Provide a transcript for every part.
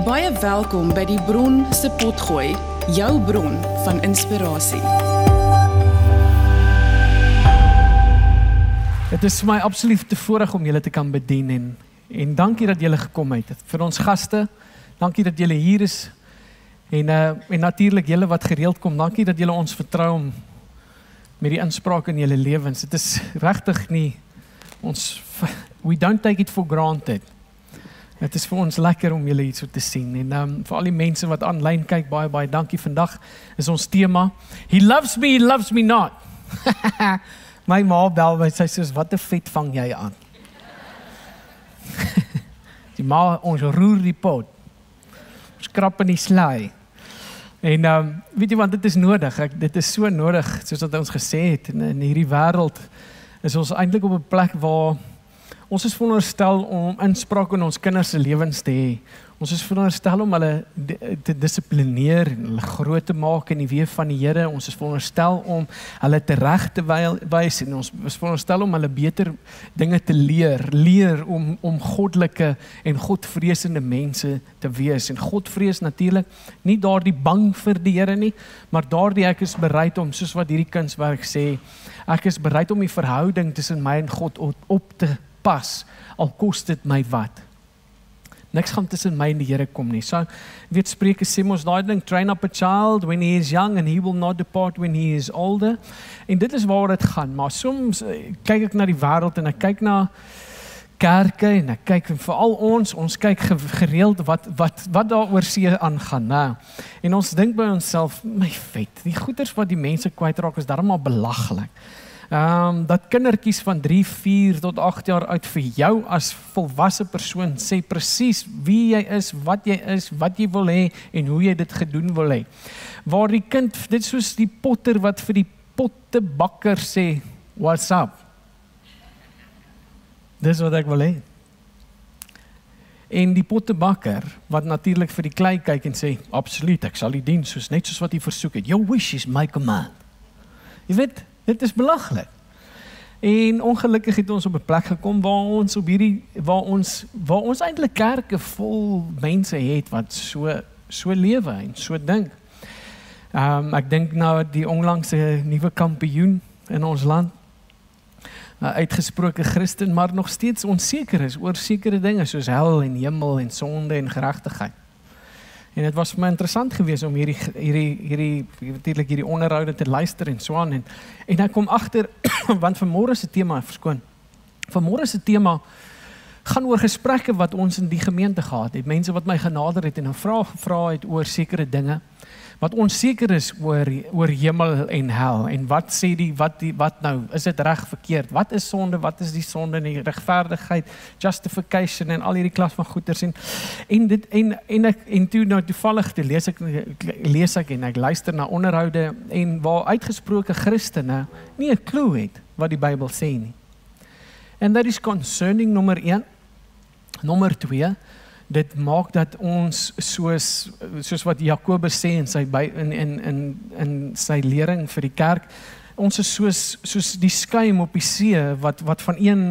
Baie welkom by die Bron se Potgooi, jou bron van inspirasie. Dit is vir my absoluut voorreg om julle te kan bedien en en dankie dat julle gekom het. Vir ons gaste, dankie dat julle hier is. En uh en natuurlik julle wat gereeld kom, dankie dat julle ons vertrou om met die inspraak in julle lewens. Dit is regtig nie ons we don't take it for granted. Dit is vir ons lekker om julle hier so te sien en um, vir al die mense wat aanlyn kyk baie baie dankie vandag is ons tema He loves me he loves me not. My ma bel my sê soos wat 'n vet vang jy aan. die ma ons roer die pot. Skrap in die slaai. En um, weet jy want dit is nodig. Ek dit is so nodig soos wat ons gesê het in, in hierdie wêreld is ons eintlik op 'n plek waar ons is veronderstel om inspraak in ons kinders se lewens te hê. Ons is veronderstel om hulle te dissiplineer en hulle groot te maak in die weë van die Here. Ons is veronderstel om hulle te reg te wys en ons is veronderstel om hulle beter dinge te leer, leer om om goddelike en godvreesende mense te wees. En godvrees natuurlik nie daardie bang vir die Here nie, maar daardie ek is bereid om soos wat hierdie kunswerk sê, ek is bereid om die verhouding tussen my en God op, op te pas al kos dit my wat. Niks gaan tussen my en die Here kom nie. So weet Spreuke sê mos daai ding train up a child when he is young and he will not depart when he is older. En dit is waar dit gaan. Maar soms eh, kyk ek na die wêreld en ek kyk na kerke en ek kyk veral ons ons kyk gereeld wat wat wat daaroor see aangaan nê en ons dink by onsself my vet die goeders wat die mense kwytraak is darmal belaglik Ehm um, dat kindertjies van 3, 4 tot 8 jaar oud vir jou as volwasse persoon sê presies wie jy is, wat jy is, wat jy wil hê en hoe jy dit gedoen wil hê. Waar die kind dit soos die potter wat vir die pottebakker sê, "What's up?" Dis wat ek wil hê. En die pottebakker wat natuurlik vir die klei kyk en sê, "Absoluut, ek sal u dien soos net soos wat u versoek het. Your wish is my command." Jy weet, Dit is belaglik. En ongelukkig het ons op 'n plek gekom waar ons op hierdie waar ons waar ons eintlik kerke vol mense het wat so so lewe en so dink. Ehm um, ek dink nou die onlangse nuwe kampioen in ons land. 'n uitgesproke Christen maar nog steeds onseker is oor sekere dinge soos hel en hemel en sonde en geregtigheid. En dit was vir my interessant geweest om hierdie hierdie hierdie natuurlik hierdie onderhoude te luister en so aan en en ek kom agter want vanmôre se tema verskoon. Vanmôre se tema gaan oor gesprekke wat ons in die gemeente gehad het. Mense wat my genader het en 'n vraag gevra het oor sekere dinge wat onseker is oor oor hemel en hel. En wat sê die wat die wat nou? Is dit reg verkeerd? Wat is sonde? Wat is die sonde en die regverdigheid justification en al hierdie klas van goeters en en dit en en ek en toe nou toevallig te lees ek lees ek en ek luister na onderhoude en waar uitgesproke Christene nie 'n klou het wat die Bybel sê nie. And that is concerning nommer 1 nommer 2 dit maak dat ons soos soos wat Jakobus sê in sy by, in in in in sy lering vir die kerk ons is soos soos die skuim op die see wat wat van een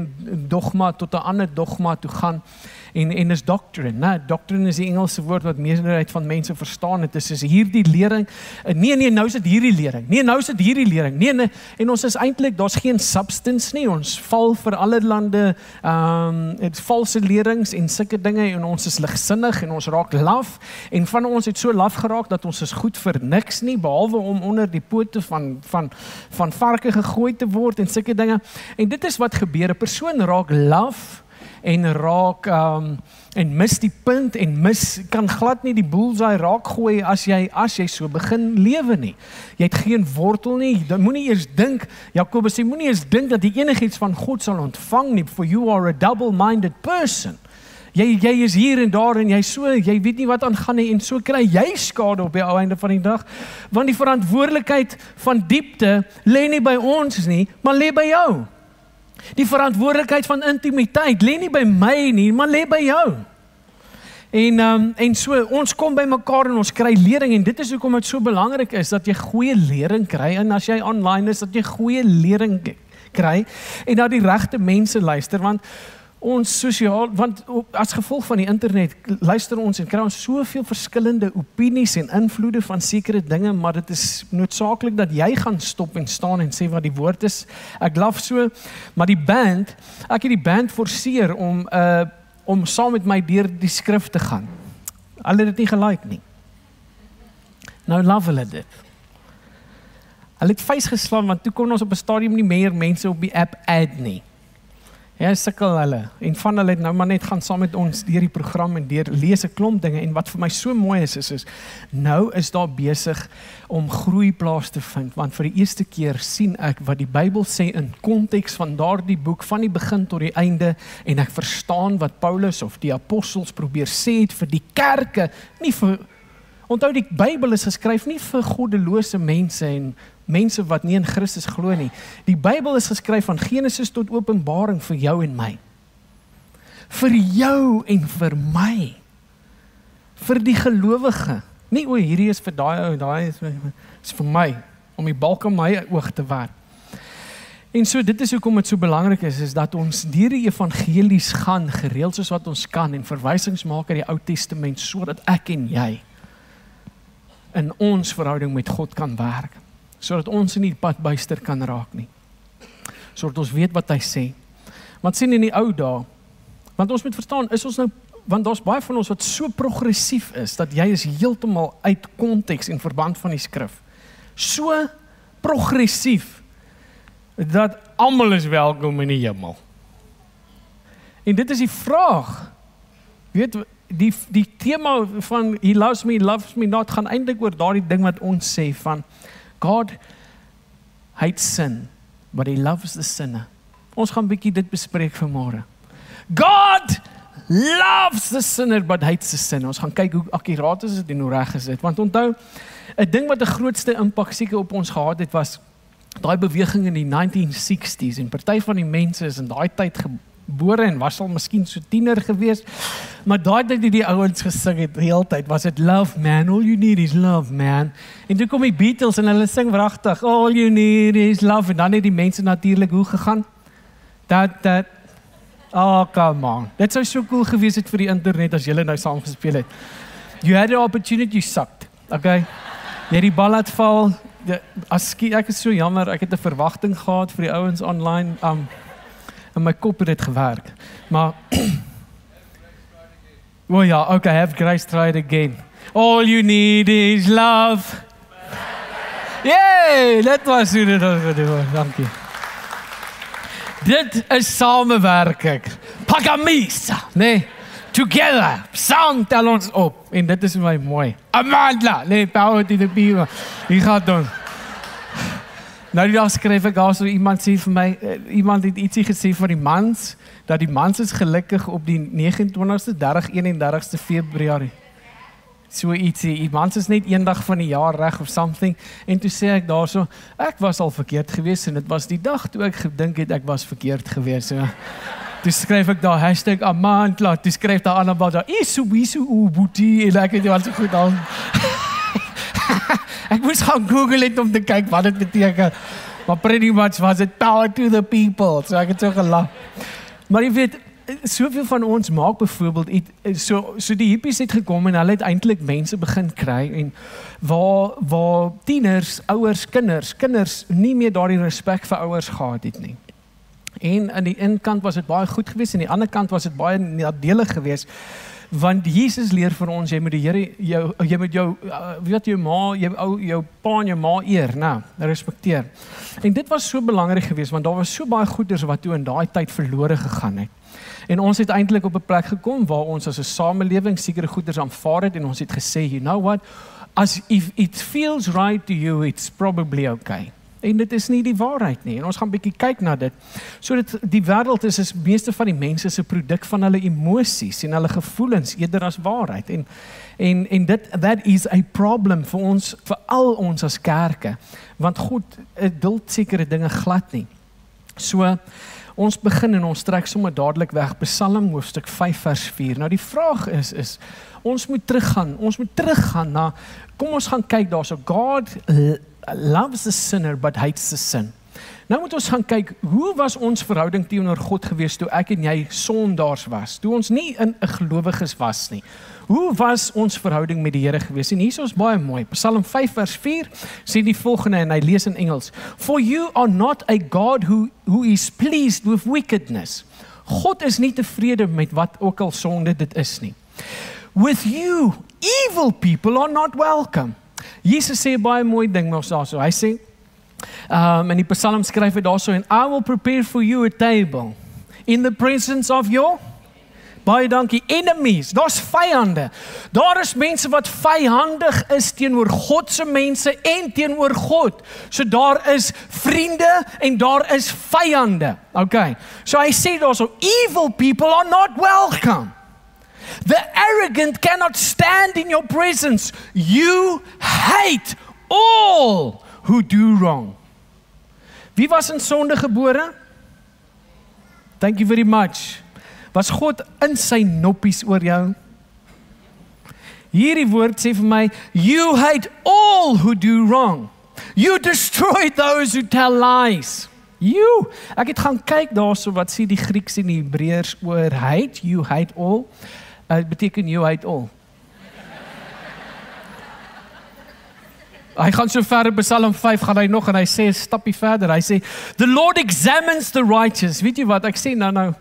dogma tot 'n ander dogma toe gaan en en is doctrine, né? Doctrine is die Engelse woord wat meerderheid van mense verstaan. Dit is is hierdie lering. Eh, nee nee, nou is dit hierdie lering. Nee, nou is dit hierdie lering. Nee nee, en ons is eintlik daar's geen substance nie. Ons val vir allerlei ehm um, dit valse lerings en sulke dinge en ons is ligsinnig en ons raak laf en van ons het so laf geraak dat ons is goed vir niks nie behalwe om onder die pote van van van varke gegooi te word en sulke dinge. En dit is wat gebeur. 'n Persoon raak laf en raak um en mis die punt en mis kan glad nie die bullseye raak gooi as jy as jy so begin lewe nie. Jy het geen wortel nie. Jy moenie eers dink Jakobus sê moenie eers dink dat jy enigiets van God sal ontvang nie for you are a double-minded person. Jy jy is hier en daar en jy so jy weet nie wat aangaan nie en so kry jy skade op die ou einde van die dag want die verantwoordelikheid van diepte lê nie by ons nie, maar lê by jou. Die verantwoordelikheid van intimiteit lê nie by my nie, maar lê by jou. En um, en so ons kom by mekaar en ons kry lering en dit is hoekom dit so belangrik is dat jy goeie lering kry en as jy online is dat jy goeie lering kry en na die regte mense luister want ons sosiaal want as gevolg van die internet luister ons en kry ons soveel verskillende opinies en invloede van sekere dinge maar dit is noodsaaklik dat jy gaan stop en staan en sê wat die woord is. Ek laf so maar die band ek het die band forceer om uh om saam met my deur die skrif te gaan. Hulle het dit nie gelike nie. Nou love hulle dit. Hulle het face geslaan want toe kon ons op 'n stadium nie meer mense op die app add nie Ja, sukkel hulle. En van hulle het nou maar net gaan saam met ons deur die program en deur lees 'n klomp dinge. En wat vir my so mooi is is is nou is daar besig om groei plaas te vind. Want vir die eerste keer sien ek wat die Bybel sê in konteks van daardie boek van die begin tot die einde. En ek verstaan wat Paulus of die apostels probeer sê het vir die kerke, nie vir Onthou die Bybel is geskryf nie vir goddelose mense en mense wat nie in Christus glo nie. Die Bybel is geskryf van Genesis tot Openbaring vir jou en my. Vir jou en vir my. Vir die gelowige. Nie o, hierdie is vir daai ou, daai is, is vir my om die balk aan my oog te werp. En so dit is hoekom dit so belangrik is is dat ons deur die evangelies gaan gereeld soos wat ons kan en verwysings maak uit die Ou Testament sodat ek en jy in ons verhouding met God kan werk sodat ons in die pad byster kan raak nie. Sodat ons weet wat hy sê. Want sien in die ou dae, want ons moet verstaan, is ons nou want daar's baie van ons wat so progressief is dat jy is heeltemal uit konteks en verband van die skrif. So progressief dat almal is welkom in die hemel. En dit is die vraag. Weet die die tema van he loves me loves me not gaan eintlik oor daardie ding wat ons sê van God hates sin, but he loves the sinner. Ons gaan 'n bietjie dit bespreek vanmôre. God loves the sinner but hates the sin. Ons gaan kyk hoe akkuraat is dit en hoe reg is dit? Want onthou, 'n ding wat die grootste impak seker op ons gehad het was daai beweging in die 1960s en party van die mense is in daai tyd gebore en was al miskien so tiener gewees. Maar daai tyd het die ouens gesing het die hele tyd was dit love man, all you need is love man. En toe kom die Beatles en hulle sing wragtig, all you need is love en dan het die mense natuurlik hoe gegaan? Dat dat Oh come on. Dit sou so cool gewees het vir die internet as julle nou saam gespeel het. You had the opportunity you sucked. Okay. Net die bal laat val. As ek is so jammer, ek het 'n verwagting gehad vir die ouens online. Um in my kop het dit gewerk. Maar O oh ja, okay, have grace tried again. All you need is love. Yay, dit was hoe dit was gedoen. Dankie. Dit is samewerking. Pagamisa, nee. Together, saam tel ons op en dit is my mooi. Amandla, nee, power to the people. Wie gaan doen? Nou die dag skryf ek daar so iemand sê vir my uh, iemand het ietsie gesê van die mans dat die mans is gelukkig op die 29ste 30 31ste Februarie. So ietsie, die mans is net eendag van die jaar reg of something en toe sê ek daarso ek was al verkeerd geweest en dit was die dag toe ek gedink het ek was verkeerd geweest. So. Dis skryf ek daar #amantla, dis skryf daar aan about daar isu isu ubuti en ek het dit al so goed aan. ek moes gaan Google dit om te kyk wat dit beteken. Maar pretty much was it power to the people. So ek het so gelag. Maar jy weet, soveel van ons maak byvoorbeeld so so die hippies het gekom en hulle het eintlik mense begin kry en waar waar tieners, ouers, kinders, kinders nie meer daardie respek vir ouers gehad het nie. En aan die een kant was dit baie goed geweest en aan die ander kant was dit baie nadelig geweest want Jesus leer vir ons jy moet die Here jou jy moet jou uh, weet jou ma jou ou jou pa en jou ma eer nê respekteer. En dit was so belangrik geweest want daar was so baie goeders wat toe in daai tyd verlore gegaan het. En ons het eintlik op 'n plek gekom waar ons as 'n samelewing sekere goeders aanvaar het en ons het gesê you know what? As if it feels right to you it's probably okay En dit is nie die waarheid nie. En ons gaan bietjie kyk na dit. So dit die wêreld is is meeste van die mense se produk van hulle emosies en hulle gevoelens eerder as waarheid. En en en dit that is a problem vir ons vir al ons as kerke. Want God duld sekere dinge glad nie. So ons begin en ons trek sommer dadelik weg Psalm hoofstuk 5 vers 4. Nou die vraag is is ons moet teruggaan. Ons moet teruggaan na kom ons gaan kyk daarso God loves the sinner but hates the sin. Nou moet ons gaan kyk, hoe was ons verhouding teenoor God gewees toe ek en jy sondaars was? Toe ons nie in 'n gelowiges was nie. Hoe was ons verhouding met die Here gewees? En hier is ons baie mooi. Psalm 5 vers 4 sê die volgende en hy lees in Engels: For you are not a God who who is pleased with wickedness. God is nie tevrede met wat ook al sonde dit is nie. With you evil people are not welcome. Jesus sê baie mooi ding mos daarso. Hy sê um in die Psalm skryf hy daarso en I will prepare for you a table in the presence of your baie dankie enemies. Daar's vyande. Daar is mense wat vyhandig is teenoor God se mense en teenoor God. So daar is vriende en daar is vyande. Okay. So hy sê daarso evil people are not welcome. The arrogant cannot stand in your presence. You hate all who do wrong. Wie was in sonde gebore? Thank you very much. Was God in sy noppies oor jou? Hierdie woord sê vir my, you hate all who do wrong. You destroy those who tell lies. You. Ek het gaan kyk daarso wat sê die Grieks en die Hebreërs oor hate, you hate all. Dit uh, beteken you hate all. Hy gaan so ver in Psalm 5 gaan hy nog en hy sê 'n stappie verder. Hy sê the Lord examines the righteous. Weet jy wat ek sê nou nou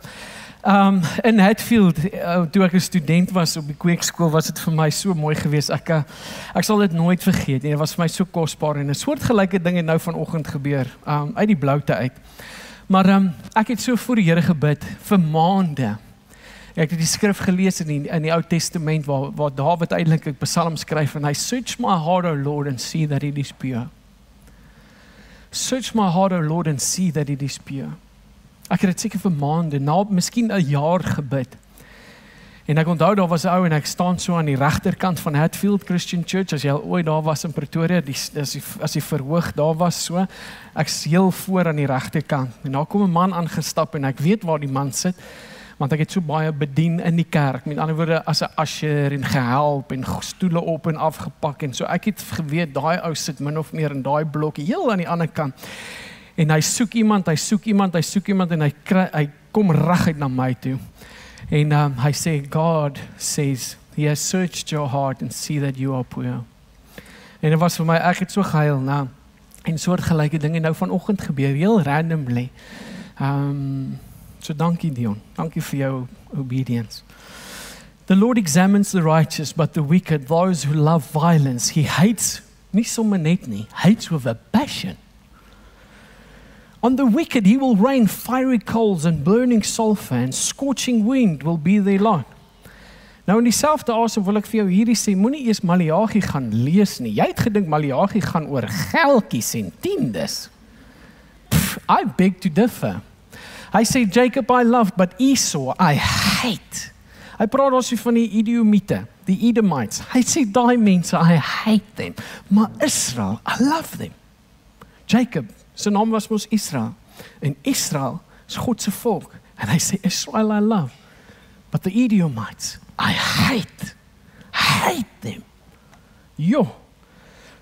um in Hatfield uh, toe ek 'n student was op die kweekskool was dit vir my so mooi geweest. Ek uh, ek sal dit nooit vergeet nie. Dit was vir my so kosbaar en 'n soortgelyke ding het nou vanoggend gebeur um uit die bloute uit. Maar um ek het so voor die Here gebid vir maande. Ek het die skrif gelees in die, in die Ou Testament waar waar Dawid eintlik 'n Psalm skryf en hy search my heart o Lord and see that it is pure. Search my heart o Lord and see that it is pure. Ek het dit seker vir maande, na miskien 'n jaar gebid. En ek onthou daar was 'n ou en ek staan so aan die regterkant van Hatfield Christian Church as jy ooit daar was in Pretoria, dis as die as die verhoog daar was so. Ek's heel voor aan die regterkant. En daar kom 'n man aangestap en ek weet waar die man sit want ek het so baie bedien in die kerk. Met ander woorde as 'n usher en gehelp en stoele op en afgepak en so ek het geweet daai ou sit min of meer in daai blokkie heel aan die ander kant. En hy soek iemand, hy soek iemand, hy soek iemand en hy kry, hy kom reguit na my toe. En um, hy sê God says he has searched your heart and see that you are pure. En dit was vir my ek het so gehuil nou. En soortgelyke dinge nou vanoggend gebeur heel randomly. Ehm um, So dankie Dion. Dankie vir jou obedience. The Lord examines the righteous but the wicked those who love violence he hates nie sommer net nie hates with a passion. On the wicked he will rain fiery coals and burning sulfur and scorching wind will be their lot. Nou in dieselfde asem wil ek vir jou hierdie sê moenie eers Maleagi gaan lees nie. Jy het gedink Maleagi gaan oor geldjies en tiendes. Pff, I beg to differ. Hy sê Jacob I loved but Esau I hate. Hy praat ons van die Edomiete, die Edomites. Hy sê daai mense I hate them. Maar Israel, I love them. Jacob, sy naam was mos Israel. En Israel is God se volk. En hy sê Israel I love. But the Edomites I hate. Hate them. Jo.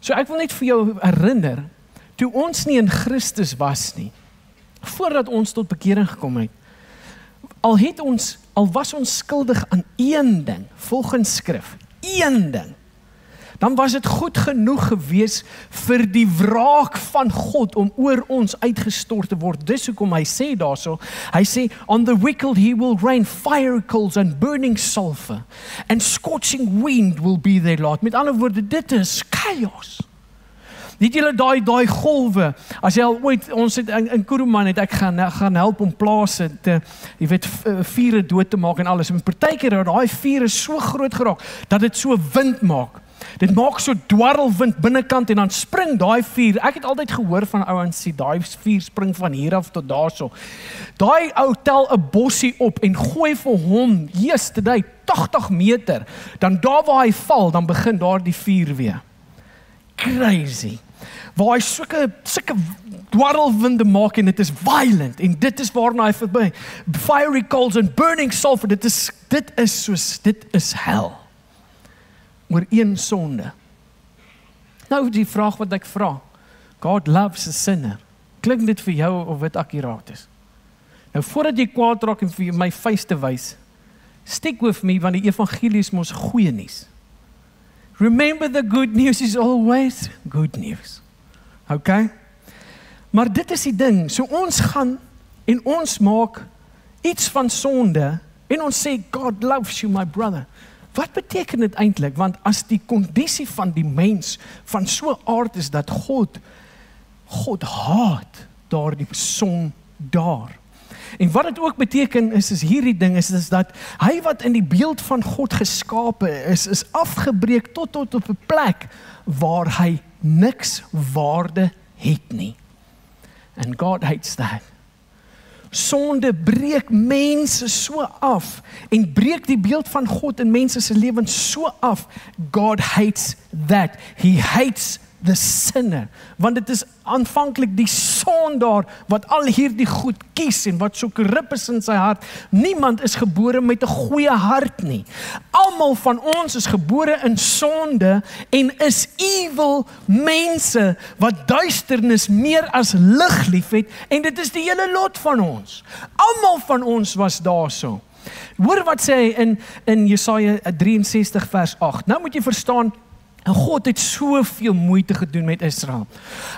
So ek wil net vir jou herinner toe ons nie in Christus was nie voordat ons tot bekering gekom het. Al het ons al was ons skuldig aan een ding, volgens skrif, een ding. Dan was dit goed genoeg gewees vir die wraak van God om oor ons uitgestort te word. Dis hoekom hy sê daarso, hy sê on the wicked he will rain fire coals and burning sulfur and scorching wind will be their lot. Met ander woorde, dit is chaos. Weet julle daai daai golwe? As jy al ooit ons het in, in Kuruman het ek gaan gaan help om plase te jy weet eh, vure dood te maak en alles. En partykeer het daai vure so groot geraak dat dit so wind maak. Dit maak so dwarrelwind binnekant en dan spring daai vuur. Ek het altyd gehoor van ouens sê daai vuur spring van hier af tot daarso. Daai ou tel 'n bossie op en gooi vir hom yesterday 80 meter. Dan daar waar hy val, dan begin daar die vuur weer. Crazy waar hy sulke sulke dwarrelwinde maak en dit is violent en dit is waarna hy verby fiery coals and burning sulfur dit is dit is soos dit is hel oor een sonde nou die vraag wat ek vra God loves a sinner Klink dit vir jou of dit akkuraat is? Nou voordat jy kwaad raak en vir my vuiste wys, stick with me want die evangelie is mos goeie nuus. Remember the good news is always good news. Okay? Maar dit is die ding. So ons gaan en ons maak iets van sonde en ons sê God loves you my brother. Wat beteken dit eintlik? Want as die kondisie van die mens van so aard is dat God God haat daardie son daar. En wat dit ook beteken is is hierdie ding is is dat hy wat in die beeld van God geskape is is afgebreek tot tot op 'n plek waar hy niks waarde het nie. And God hates that. Sonde breek mense so af en breek die beeld van God in mense se lewens so af. God hates that. He hates the sinner want dit is aanvanklik die sondaar wat al hierdie goed kies en wat so korrup is in sy hart. Niemand is gebore met 'n goeie hart nie. Almal van ons is gebore in sonde en is evil mense wat duisternis meer as lig liefhet en dit is die hele lot van ons. Almal van ons was daarso Hoor wat sê hy in in Jesaja 63 vers 8. Nou moet jy verstaan En God het soveel moeite gedoen met Israel.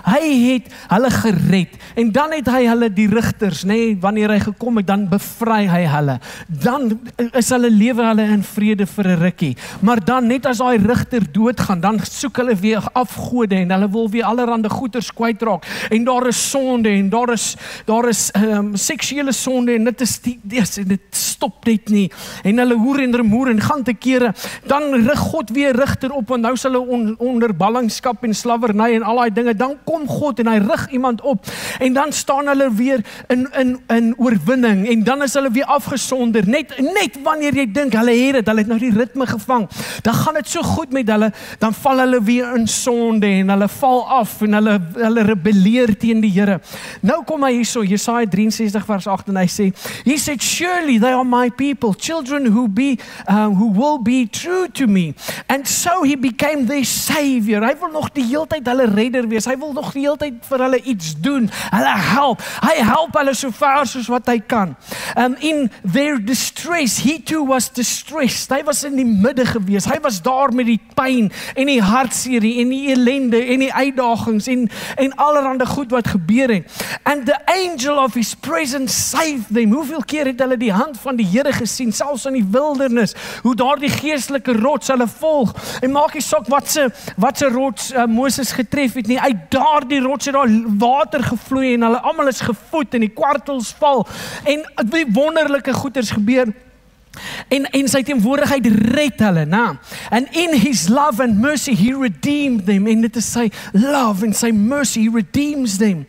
Hy het hulle gered en dan het hy hulle die rigters, nê, nee, wanneer hy gekom het, dan bevry hy hulle. Dan is hulle lewe hulle in vrede vir 'n rukkie. Maar dan net as daai rigter doodgaan, dan soek hulle weer afgode en hulle wil weer allerlei goeders kwytraak en daar is sonde en daar is daar is ehm um, seksuele sonde en dit is die, dis dit stop net nie. En hulle hoer en remoer en gaan te kere, dan rig God weer rigter op en nou sal hulle on, onder ballingskap en slawerny en al daai dinge, dan kom God en hy rig iemand op en dan staan hulle weer in in in oorwinning en dan is hulle weer afgesonder. Net net wanneer jy dink hulle het dit, hulle het nou die ritme gevang, dan gaan dit so goed met hulle, dan val hulle weer in sonde en hulle val af en hulle hulle rebelleer teen die Here. Nou kom hy hierso, Jesaja 63 vers 8 en hy sê, he said surely they are my people, children who be uh, who will be true to me. And so he became their savior. Hy wil nog die heeltyd hulle redder wees. Hy wil nog die heeltyd vir hulle iets doen. Hulle help. Hy help hulle so ver soos wat hy kan. Um in their distress, he too was distressed. Hy was in die midde gewees. Hy was daar met die pyn en die hartseer en die ellende en die uitdagings en en allerlei goed wat gebeur het. And the angel of his presence saved them. Hoeveel keer het hulle die hand van die Here gesien selfs in die wildernis hoe daardie geestelike rots hulle volg en maak nie saak wat se wat se rots uh, Moses getref het nie. Uit daardie rots het daar water gevloei en hulle almal is gevoed en die kwartels val en wonderlike goeders gebeur. En en sy teenwoordigheid red hulle, na. And in his love and mercy he redeemed them. En dit is sy love and sy mercy he redeems them.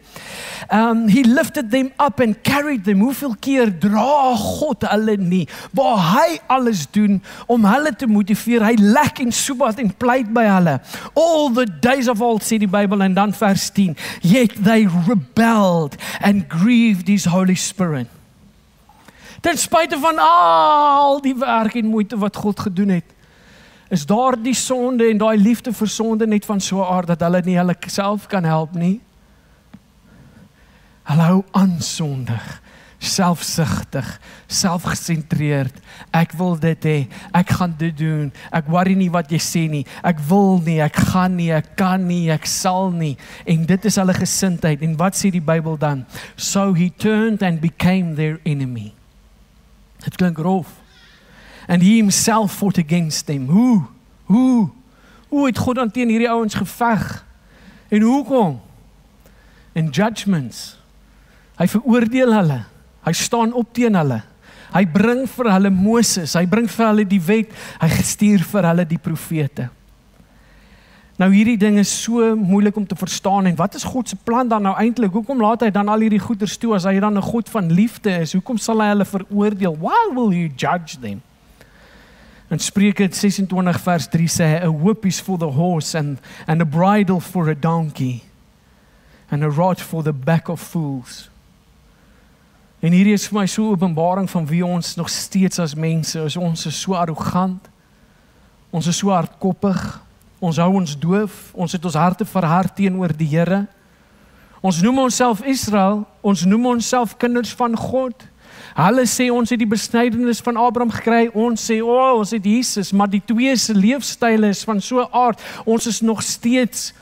Um he lifted them up and carried them. Hoeveel keer dra God hulle nie waar hy alles doen om hulle te motiveer. Hy lek en soebat en pleit by hulle. All the days of old sê die Bybel en dan vers 10. Yet they rebelled and grieved his holy spirit. Ten spyte van al die werk en moeite wat God gedoen het, is daardie sonde en daai liefde vir sonde net van so 'n aard dat hulle nie hulle self kan help nie. Hulle hou aan sondig, selfsugtig, selfgesentreerd. Ek wil dit hê, ek gaan dit doen. Ek worry nie wat jy sê nie. Ek wil nie, ek gaan nie, ek kan nie, ek sal nie. En dit is hulle gesindheid. En wat sê die Bybel dan? So he turned and became their enemy. Dit klink rof. And he himself fought against them. Hoe? Hoe? Hoe het God aan teen hierdie ouens geveg? En hoekom? In judgments. Hy veroordeel hulle. Hy staan op teen hulle. Hy bring vir hulle Moses, hy bring vir hulle die wet, hy gestuur vir hulle die profete. Nou hierdie ding is so moeilik om te verstaan en wat is God se plan dan nou eintlik? Hoekom laat hy dan al hierdie goeders toe as hy dan 'n God van liefde is? Hoekom sal hy hulle veroordeel? Why will you judge them? En Spreuke 26 vers 3 sê a whip is for the horse and and a bridle for a donkey and a rod for the back of fools. En hierdie is vir my so 'n openbaring van wie ons nog steeds as mense is. Ons is so arrogant. Ons is so hardkoppig. Ons hou ons doof. Ons het ons harte verhard teenoor die Here. Ons noem onsself Israel, ons noem onsself kinders van God. Hulle sê ons het die besnydenis van Abraham gekry. Ons sê o, oh, ons het Jesus, maar die twee se leefstyle is van so 'n aard. Ons is nog steeds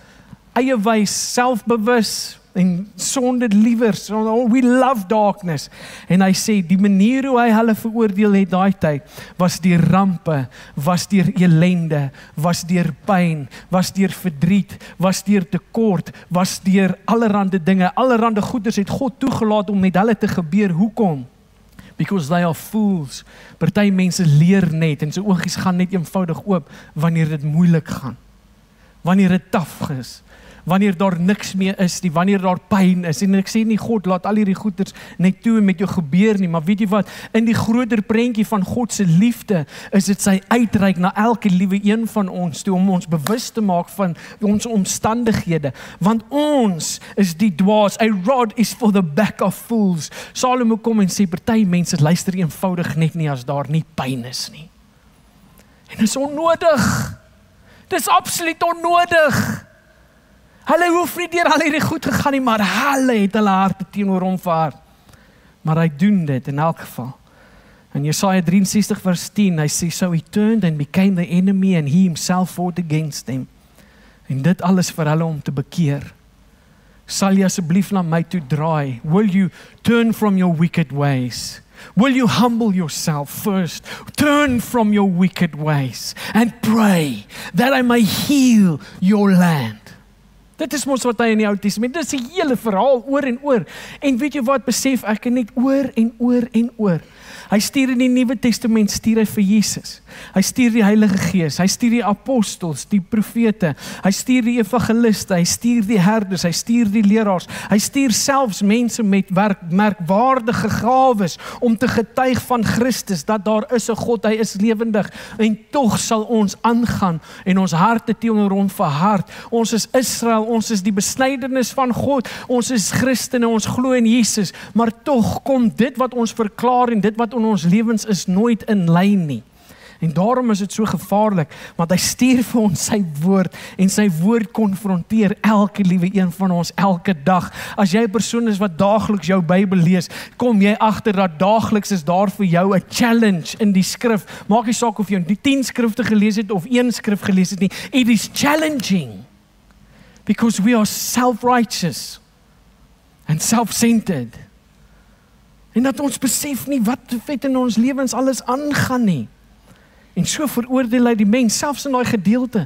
eie wys, selfbewus, en sonde liewer. So, we love darkness. En hy sê die manier hoe hy hulle veroordeel het daai tyd was deur rampe, was deur elende, was deur pyn, was deur verdriet, was deur tekort, was deur allerlei dinge, allerlei goeders het God toegelaat om met hulle te gebeur. Hoekom? Because they are fools. Party mense leer net en se so oogies gaan net eenvoudig oop wanneer dit moeilik gaan. Wanneer dit taaf is wanneer daar niks meer is nie, wanneer daar pyn is. En ek sê nie God laat al hierdie goeters net toe met jou gebeur nie, maar weet jy wat? In die groter prentjie van God se liefde is dit sy uitreik na elke liewe een van ons toe om ons bewus te maak van ons omstandighede, want ons is die dwaas. A rod is for the back of fools. Salomo kom en sê party mense luister eenvoudig net nie as daar nie pyn is nie. En dit is onnodig. Dit is absoluut onnodig. Hulle hoef nie deur al hierdie goed gegaan nie, maar hulle het hulle harte teenoor hom verhard. Maar hy doen dit in elk geval. In Jesaja 63 vers 10, hy sê so he turned and became the enemy and he himself fought against them. En dit alles vir hulle om te bekeer. Sal jy asseblief na my toe draai? Will you turn from your wicked ways? Will you humble yourself first? Turn from your wicked ways and pray that I may heal your land. Dit is mos wat hy in die Ou Testament. Dit is 'n hele verhaal oor en oor. En weet jy wat besef ek net oor en oor en oor. Hy stuur in die Nuwe Testament stuur hy vir Jesus. Hy stuur die Heilige Gees, hy stuur die apostels, die profete, hy stuur die evangeliste, hy stuur die herders, hy stuur die leraars. Hy stuur selfs mense met werk merkwaardige gawes om te getuig van Christus dat daar is 'n God, hy is lewendig en tog sal ons aangaan en ons harte teenoor hom verhard. Ons is Israel, ons is die besnydenis van God. Ons is Christene, ons glo in Jesus, maar tog kom dit wat ons verklaar en dit wat in ons lewens is nooit in lyn nie. En daarom is dit so gevaarlik, want hy stuur vir ons sy woord en sy woord konfronteer elke liewe een van ons elke dag. As jy 'n persoon is wat daagliks jou Bybel lees, kom jy agter dat daagliks is daar vir jou 'n challenge in die skrif. Maak nie saak of jy die 10 skrifte gelees het of een skrif gelees het nie. It is challenging because we are self-righteous and self-centered. En dat ons besef nie wat vet in ons lewens alles aangaan nie. En so veroordeel hy die mens selfs in daai gedeelte.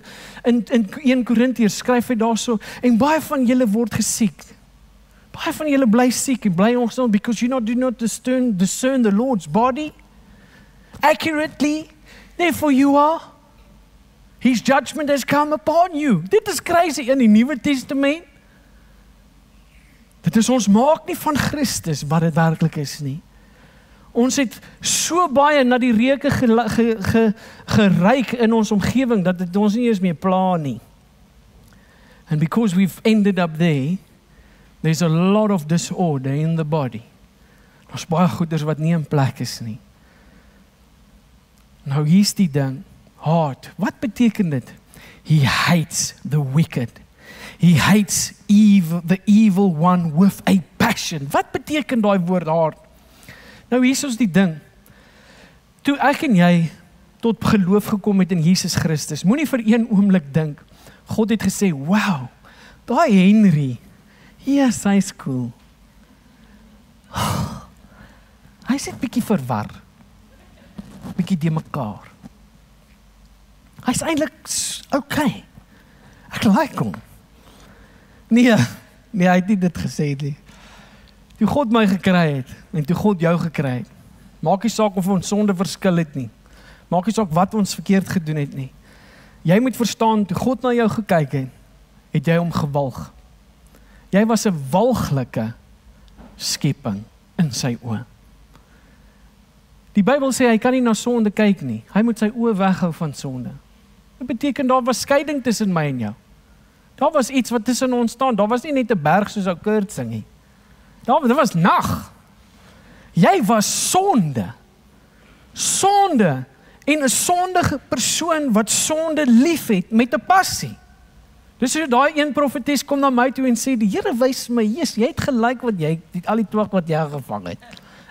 In in 1 Korintiërs skryf hy daarso en baie van julle word gesiek. Baie van julle bly siek en bly ongesond because you not do not discern discern the Lord's body accurately. Therefore you are his judgment has come upon you. Dit is crazy in die Nuwe Testament. Dit is ons maak nie van Christus wat dit werklik is nie. Ons het so baie na die reuke geryk ge, ge, in ons omgewing dat dit ons nie eens meer pla nie. And because we've ended up there, there's a lot of disorder in the body. Ons baie goeders wat nie in plek is nie. Nou hier's die ding. Heart. Wat beteken dit? He hates the wicked. He hates evil, the evil one with a passion. Wat beteken daai woord hart? Nou hier is die ding. Toe ek en jy tot geloof gekom het in Jesus Christus, moenie vir een oomblik dink God het gesê, "Wow, daai Henry, yes, hy's cool." Hy sê bietjie verwar. Bietjie de mekaar. Hy's eintlik okay. Ek like hom. Nee, nee, hy het nie dit gesê nie. Toe God my gekry het en toe God jou gekry het. Maak nie saak of ons sonde verskil het nie. Maak nie saak wat ons verkeerd gedoen het nie. Jy moet verstaan toe God na jou gekyk het, het jy hom gewalg. Jy was 'n walglike skepping in sy oë. Die Bybel sê hy kan nie na sonde kyk nie. Hy moet sy oë weghou van sonde. Dit beteken daar was skeiding tussen my en jou. Daar was iets wat tussen ons staan. Daar was nie net 'n berg soos ou Kurt sing nie. Daar dit was nag. Jy was sonde. Sonde en 'n sondige persoon wat sonde liefhet met 'n passie. Dis so daai een profetes kom na my toe en sê die Here wys my, "Jesus, jy het gelyk wat jy die, al die twak wat jy gevang het."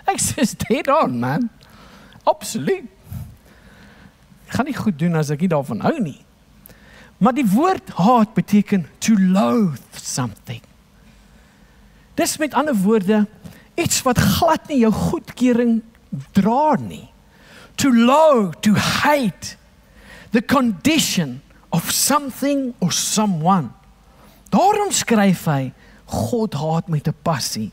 Ek sê, "Dead on, man." Absoluut. Ek gaan nie goed doen as ek nie daarvan hou nie. Maar die woord haat beteken to loathe something. Dis met ander woorde iets wat glad nie jou goedkeuring dra nie. To loathe, to hate the condition of something or someone. Daarom skryf hy God haat met 'n passie.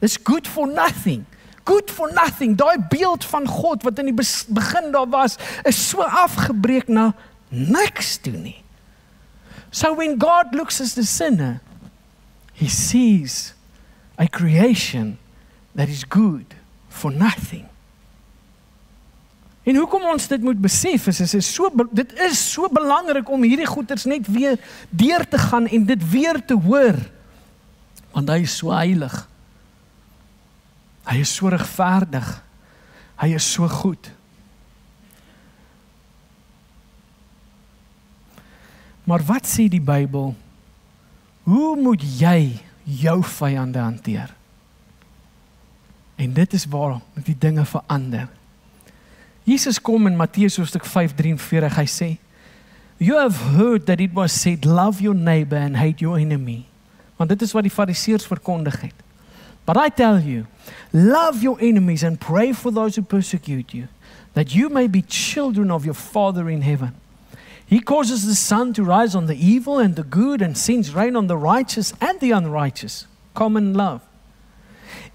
It's good for nothing. Good for nothing. Daai beeld van God wat in die begin daar was, is so afgebreek na niks toe nie. So when God looks at the sinner, he sees a creation that is good for nothing. En hoekom ons dit moet besef is is is so dit is so belangrik om hierdie goeters net weer deur te gaan en dit weer te hoor. Want hy is so heilig. Hy is so regverdig. Hy is so goed. Maar wat sê die Bybel? Hoe moet jy jou vyande hanteer? En dit is waar die dinge verander. Jesus kom in Matteus hoofstuk 5:43 hy sê You have heard that it was said love your neighbor and hate your enemy. Want dit is wat die fariseërs verkondig het. But I tell you, love your enemies and pray for those who persecute you, that you may be children of your Father in heaven. He causes the sun to rise on the evil and the good and sends rain on the righteous and the unrighteous. Common love.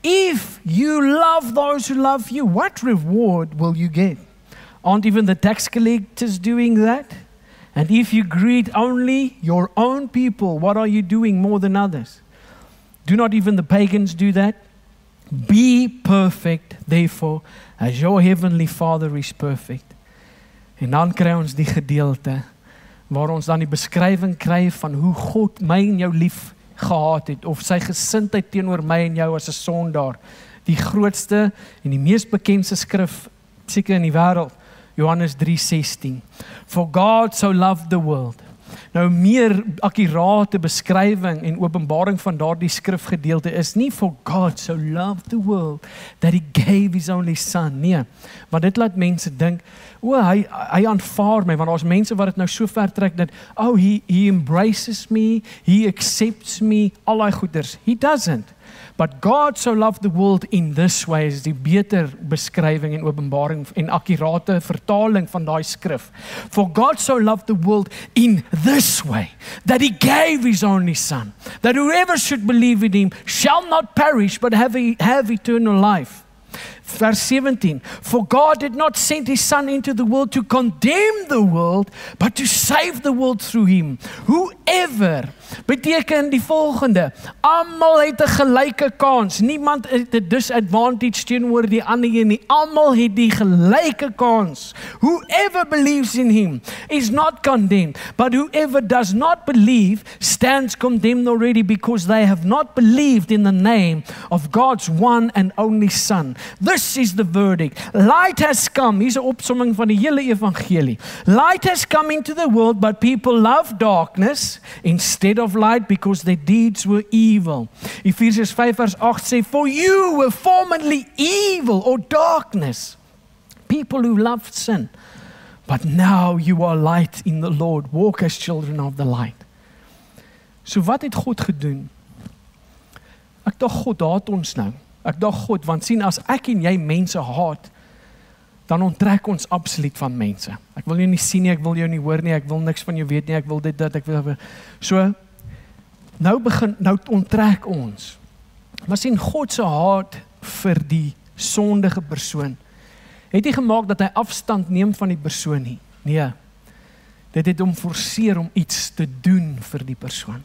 If you love those who love you, what reward will you get? Aren't even the tax collectors doing that? And if you greet only your own people, what are you doing more than others? Do not even the pagans do that? Be perfect, therefore, as your heavenly Father is perfect. En dan kry ons die gedeelte waar ons dan die beskrywing kry van hoe God my en jou lief gehad het of sy gesindheid teenoor my en jou as 'n sondaar. Die grootste en die mees bekende skrif seker in die wêreld, Johannes 3:16. For God so loved the world. Nou meer akkurate beskrywing en openbaring van daardie skrifgedeelte is nie for God so loved the world that he gave his only son nie. Want dit laat mense dink O hy hy aanvaar my want daar's mense wat dit nou so ver trek dat oh he he embraces me, he accepts me, al daai goeders. He doesn't. But God so loved the world in this way is die beter beskrywing en openbaring en akkurate vertaling van daai skrif. For God so loved the world in this way that he gave his only son that whoever should believe in him shall not perish but have a, have eternal life. Verse 17 For God did not send his Son into the world to condemn the world, but to save the world through him. Whoever beteken die volgende: almal het 'n gelyke kans. Niemand het 'n disadvantage teenoor die ander nie. Almal het die gelyke kans. Whoever believes in him is not condemned, but whoever does not believe stands condemned already because they have not believed in the name of God's one and only Son. This is the verdict. Light has come. Hier's 'n opsomming van die hele evangelie. Light has come into the world, but people love darkness instead of light because their deeds were evil. Ephesians 5 verse 8 say, For you were formerly evil or darkness, people who loved sin. But now you are light in the Lord. Walk as children of the light. So wat het God gedoen? Ek dink God haat ons nou. Ek dink God want sien as ek en jy mense haat, dan onttrek ons absoluut van mense. Ek wil jou nie sien nie, ek wil jou nie hoor nie, ek wil niks van jou weet nie, ek wil dit dat ek wil so nou begin nou onttrek ons. Maar sien God se haat vir die sondige persoon het nie gemaak dat hy afstand neem van die persoon nie. Nee. Dit het hom forceer om iets te doen vir die persoon.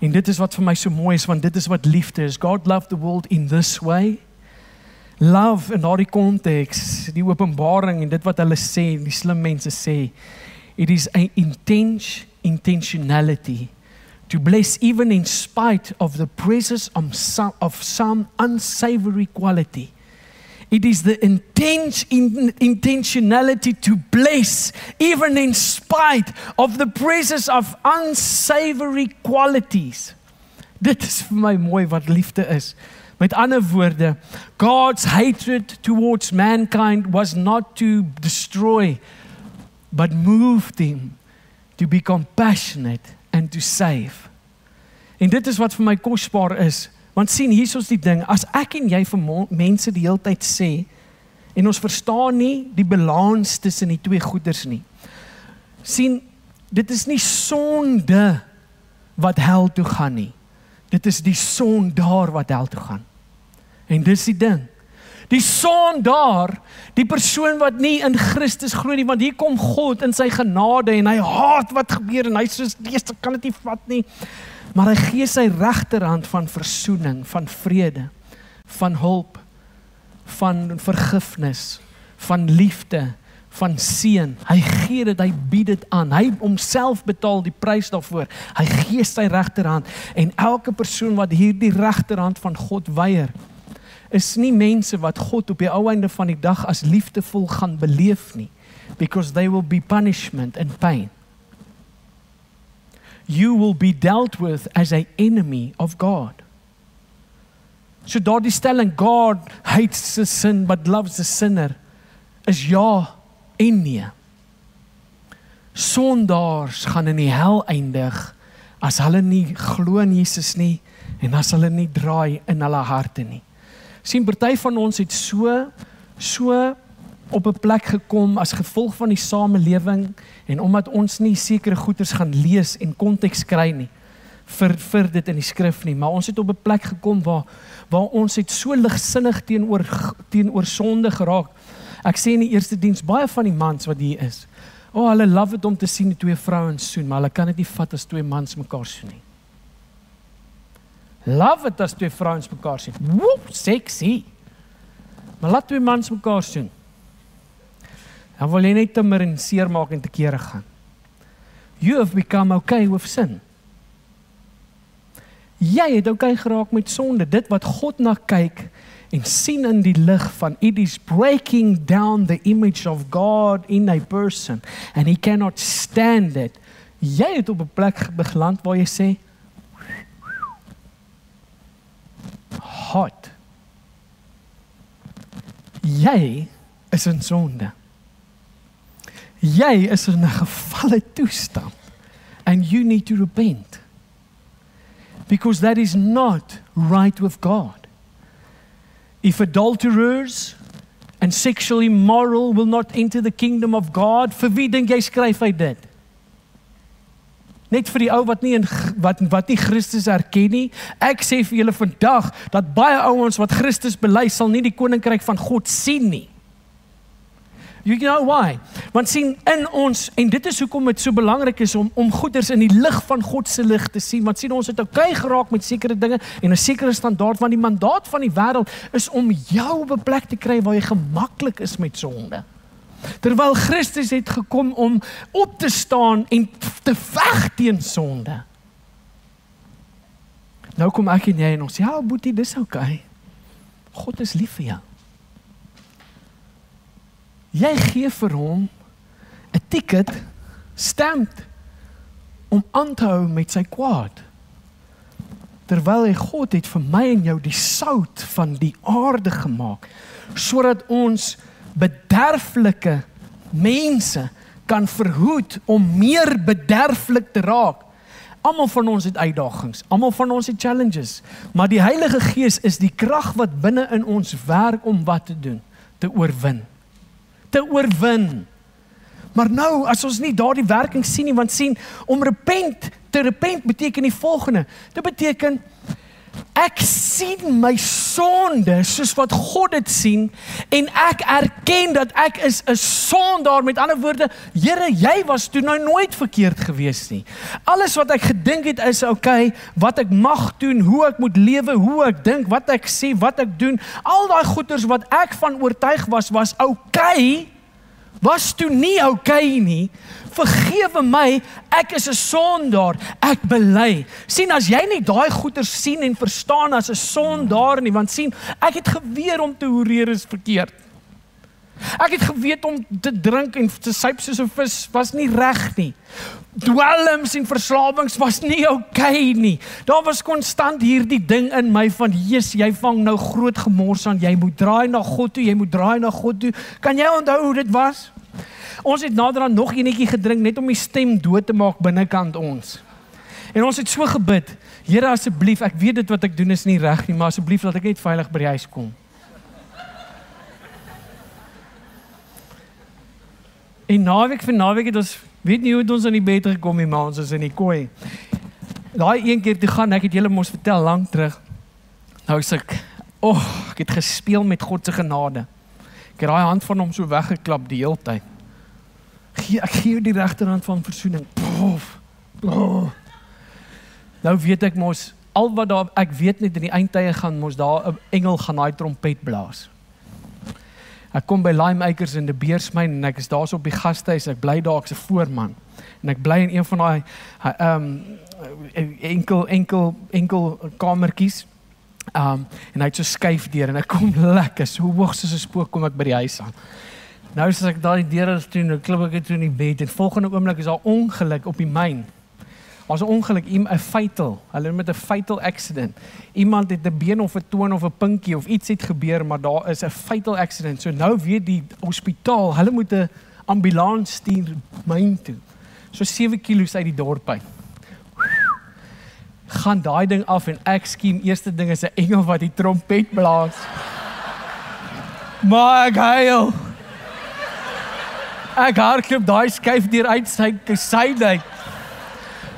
En dit is wat vir my so mooi is want dit is wat liefde is. God loved the world in this way. Love in daardie konteks, die openbaring en dit wat hulle sê, die slim mense sê, it is a intense intentionality to bless even in spite of the presence of some, of some unsavory quality. It is the intense in, intentionality to bless, even in spite of the presence of unsavory qualities. Dit is vir my mooi wat liefde is. Met ander woorde, God's hatred towards mankind was not to destroy, but moved him to be compassionate and to save. En dit is wat vir my kosbaar is. Want sien, hier is ons die ding, as ek en jy vir mense die hele tyd sê en ons verstaan nie die balans tussen die twee goeders nie. sien, dit is nie sonde wat hel toe gaan nie. Dit is die son daar wat hel toe gaan. En dis die ding. Die son daar, die persoon wat nie in Christus glo nie, want hier kom God in sy genade en hy haat wat gebeur en hy sê dis kan dit nie vat nie. Maar hy gee sy regterhand van verzoening, van vrede, van hulp, van vergifnis, van liefde, van seën. Hy gee dit, hy bied dit aan. Hy homself betaal die prys daarvoor. Hy gee sy regterhand en elke persoon wat hierdie regterhand van God weier, is nie mense wat God op die ou einde van die dag as liefdevol gaan beleef nie because they will be punishment and pain. You will be dealt with as a enemy of God. So daardie stelling God hates the sin but loves the sinner is ja en nee. Sondaars gaan in die hel eindig as hulle nie glo in Jesus nie en as hulle nie draai in hulle harte nie sien party van ons het so so op 'n plek gekom as gevolg van die samelewing en omdat ons nie sekere goeders gaan lees en konteks kry nie vir vir dit in die skrif nie. Maar ons het op 'n plek gekom waar waar ons het so ligsinnig teenoor teenoor sonde geraak. Ek sê in die eerste diens baie van die mans wat hier is o oh, hulle love dit om te sien die twee vrouens soen maar hulle kan dit nie vat as twee mans mekaar soen nie Love dit as twee vrouens mekaar sien. Woep, sexy. Maar laat twee mans mekaar sien. Dan wil jy net te mer en seer maak en te kere gaan. You have become okay with sin. Jy het okay geraak met sonde. Dit wat God na kyk en sien in die lig van it is breaking down the image of God in a person and he cannot stand it. Jy het op 'n plek beland waar jy sê hot. Jy is in sonde. Jy is in 'n gefalle toestand and you need to repent. Because that is not right with God. If adulterers and sexually immoral will not enter the kingdom of God, vir wie dink jy skryf hy dit? Net vir die ou wat nie in wat wat nie Christus erken nie. Ek sê vir julle vandag dat baie ouens wat Christus bely sal nie die koninkryk van God sien nie. You know why? Want sien in ons en dit is hoekom dit so belangrik is om om goeders in die lig van God se lig te sien. Want sien ons het okay geraak met sekere dinge en 'n sekere standaard want die mandaat van die wêreld is om jou op 'n plek te kry waar jy gemaklik is met sonde. Terwyl Christus het gekom om op te staan en te veg teen sonde. Nou kom ek en jy en ons sê, "Ja, boetie, dis oukei. Okay. God is lief vir jou." Jy gee vir hom 'n ticket stamped om aan te hou met sy kwaad. Terwyl hy God het vir my en jou die sout van die aarde gemaak sodat ons bederflike mense kan verhoed om meer bederflik te raak. Almal van ons het uitdagings, almal van ons het challenges, maar die Heilige Gees is die krag wat binne in ons werk om wat te doen, te oorwin. Te oorwin. Maar nou, as ons nie daardie werking sien nie, want sien om repent, te repent beteken die volgende. Dit beteken Ek sien my sonde soos wat God dit sien en ek erken dat ek is 'n sondaar met ander woorde Here jy was toe nou nooit verkeerd gewees nie. Alles wat ek gedink het is okay, wat ek mag doen, hoe ek moet lewe, hoe ek dink, wat ek sê, wat ek doen, al daai goeders wat ek van oortuig was was okay was toe nie okay nie. Vergewe my, ek is 'n sondaar. Ek bely. sien as jy nie daai goeie sien en verstaan as 'n sondaar nie, want sien, ek het geweet om te horeer is verkeerd. Ek het geweet om te drink en te suip soos 'n vis was nie reg nie. Dwelms en verslawings was nie oukei okay nie. Daar was konstant hierdie ding in my van Jesus, jy vang nou groot gemors aan. Jy moet draai na God toe, jy moet draai na God toe. Kan jy onthou hoe dit was? Ons het naderhand nog enetjie gedrink net om die stem dood te maak binnekant ons. En ons het so gebid. Here asseblief, ek weet dit wat ek doen is nie reg nie, maar asseblief laat ek net veilig by die huis kom. En naweek vir naweek het ons weet nie hoe het ons aan die bed gekom nie, maar ons is in die kooi. Daai een keer toe gaan ek het julle mos vertel lank terug. Nou sê ek, "O, oh, ek het gespeel met God se genade." Ek het daai hand van hom so weggeklap die hele tyd. Gee ek gee jou die regterhand van verzoening. Pof. Oh. Nou weet ek mos al wat daar ek weet net in die eindtye gaan mos daar 'n engel gaan daai trompet blaas. Ek kom by Lime Acres in die Beersmyn en ek is daarso op die gastehuis. Ek bly daar ek's 'n voorman. En ek bly in een van daai ehm um, enkel enkel enkel kamertjies. Ehm um, en hy het so skuif deur en ek kom lekker so hoog soos 'n spook kom ek by die huis aan. Nou as ek daai deure toe nou klim ek toe in die bed en volgende oomblik is daar ongeluk op die myn. Was 'n ongeluk, 'n fatal. Hulle met 'n fatal accident. Iemand het 'n been of 'n toon of 'n pinkie of iets het gebeur, maar daar is 'n fatal accident. So nou weet die hospitaal, hulle moet 'n ambulans stuur myn toe. So 7 km uit die dorp uit. Gaan daai ding af en ek skiem eerste ding is 'n engel wat die trompet blaas. Ek huil. Ek hardloop daai skuif deur uit sy sy uit.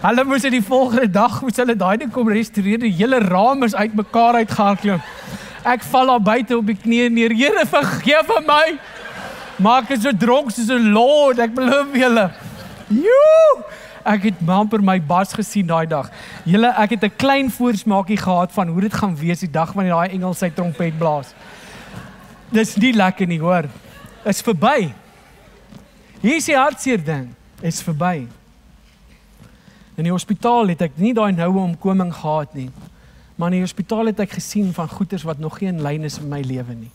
Hulle moes dit die volgende dag moes hulle daai ding kom restoreer. Die hele raam is uitmekaar uitgehardloop. Ek val daar buite op die knieë neer. Here vergewe my. Maak ek so dronk soos 'n lord. Ek beloof julle. Joe! Ek het amper my bas gesien daai dag. Julle, ek het 'n klein voorsmaakie gehad van hoe dit gaan wees die dag wanneer daai engel sy trompet blaas. Dis nie lekker nie, hoor. Is verby. Hier is die hartseer ding. Is verby. In die hospitaal het ek nie daai noue omkoming gehad nie. Maar in die hospitaal het ek gesien van goeters wat nog geen lyn is in my lewe nie.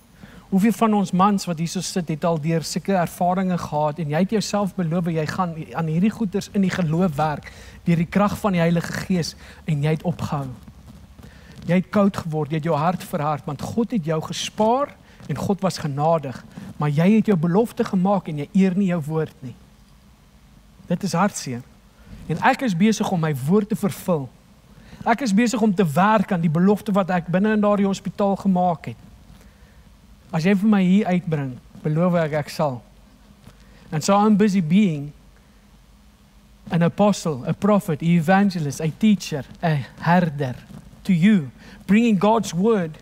Hoeveel van ons mans wat hierso sit het al deur sulke ervarings gehad en jy het jouself beloof jy gaan aan hierdie goeters in die geloof werk deur die krag van die Heilige Gees en jy het opgehou. Jy het koud geword, jy het jou hart verhard want God het jou gespaar en God was genadig, maar jy het jou belofte gemaak en jy eer nie jou woord nie. Dit is hartseer. En ek is besig om my woord te vervul. Ek is besig om te werk aan die belofte wat ek binne in daardie hospitaal gemaak het. As jy vir my hier uitbring, beloof ek ek sal. And so I'm busy being an apostle, a prophet, an evangelist, a teacher, a herder to you, bringing God's word,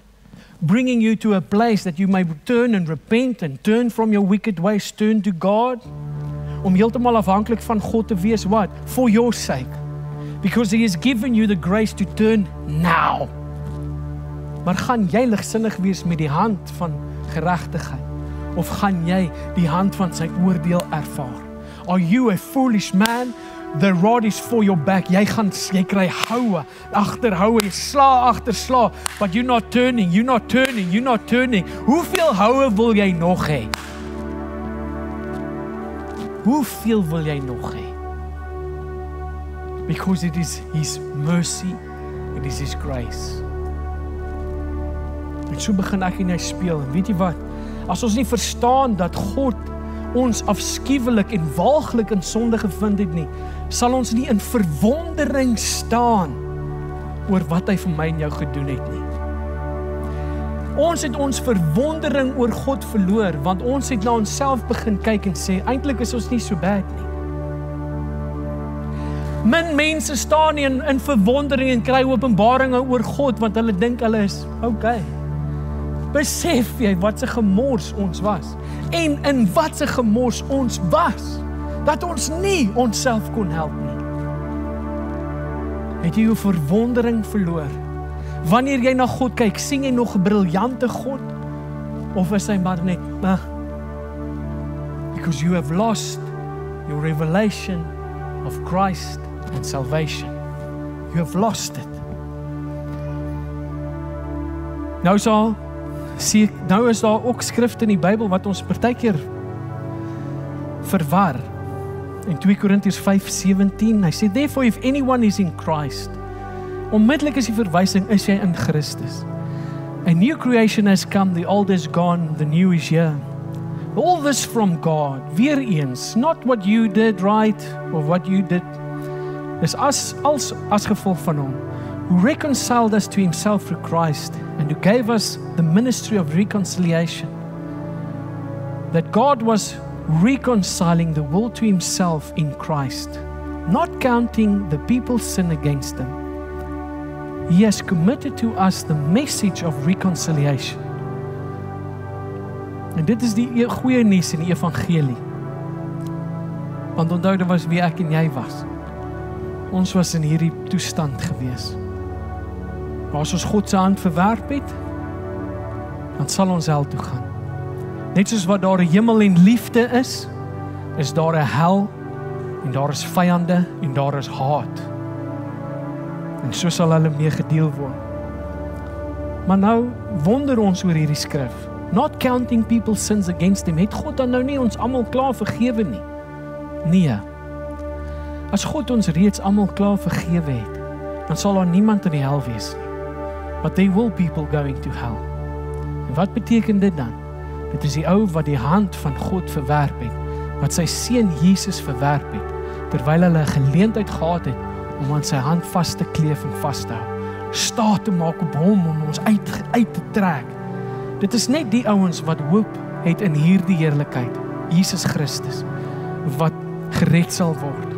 bringing you to a place that you may turn and repent and turn from your wicked ways, turn to God. Om heeltemal afhanklik van God te wees what for your sake. Because he has given you the grace to turn now. Maar gaan jy ligsinnig wees met die hand van geregtigheid of gaan jy die hand van sy oordeel ervaar? Are you a foolish man the rod is for your back jy gaan jy kry houe agterhoue jy sla agter sla but you not turning you not turning you not turning hoeveel houe wil jy nog hê Hoeveel wil jy nog hê? Because it is his mercy, it is his grace. En so begin ek en jy speel. En weet jy wat? As ons nie verstaan dat God ons afskuwelik en waaglik in sonde gevind het nie, sal ons nie in verwondering staan oor wat hy vir my en jou gedoen het nie. Ons het ons verwondering oor God verloor want ons het na onsself begin kyk en sê eintlik is ons nie so bad nie. Men mense staan nie in in verwondering en kry openbaringe oor God want hulle dink hulle is okay. Besef jy wat 'n gemors ons was en in wat 'n gemors ons was dat ons nie onsself kon help nie. Het jy jou verwondering verloor? Wanneer jy na God kyk, sien jy nog 'n briljante God of is hy maar net uh, because you have lost your revelation of Christ and salvation. You have lost it. Nou sal sien nou is daar ook skrifte in die Bybel wat ons partykeer verwar. In 2 Korintiërs 5:17, hy sê therefore if anyone is in Christ, onmiddellik is die verwysing is jy in Christus. A new creation has come, the old is gone, the new is here. All this from God. Weer eens, not what you did right or what you did. Dis as als as gevolg van hom who reconciled us to himself through Christ and who gave us the ministry of reconciliation. That God was reconciling the world to himself in Christ, not counting the people's sin against them. He has committed to us the message of reconciliation. En dit is die e- goeie nuus in die evangelie. Want onthou dit was wie ek en jy was. Ons was in hierdie toestand gewees. Maar as ons God se hand verwerp het, dan sal ons hel toe gaan. Net soos wat daar 'n hemel en liefde is, is daar 'n hel en daar is vyande en daar is haat. En so sal hulle mee gedeel word. Maar nou wonder ons oor hierdie skrif. Not counting people's sins against him. Het God dan nou nie ons almal klaar vergewe nie? Nee. As God ons reeds almal klaar vergewe het, dan sal daar niemand in die hel wees nie. But there will people going to hell. En wat beteken dit dan? Dit is die ou wat die hand van God verwerp het, wat sy seun Jesus verwerp het, terwyl hulle 'n geleentheid gehad het om aan sy hand vas te kleef en vas te hou. Staat te maak op hom om ons uit uit te trek. Dit is net die ouens wat hoop het in hierdie heerlikheid, Jesus Christus, wat gered sal word.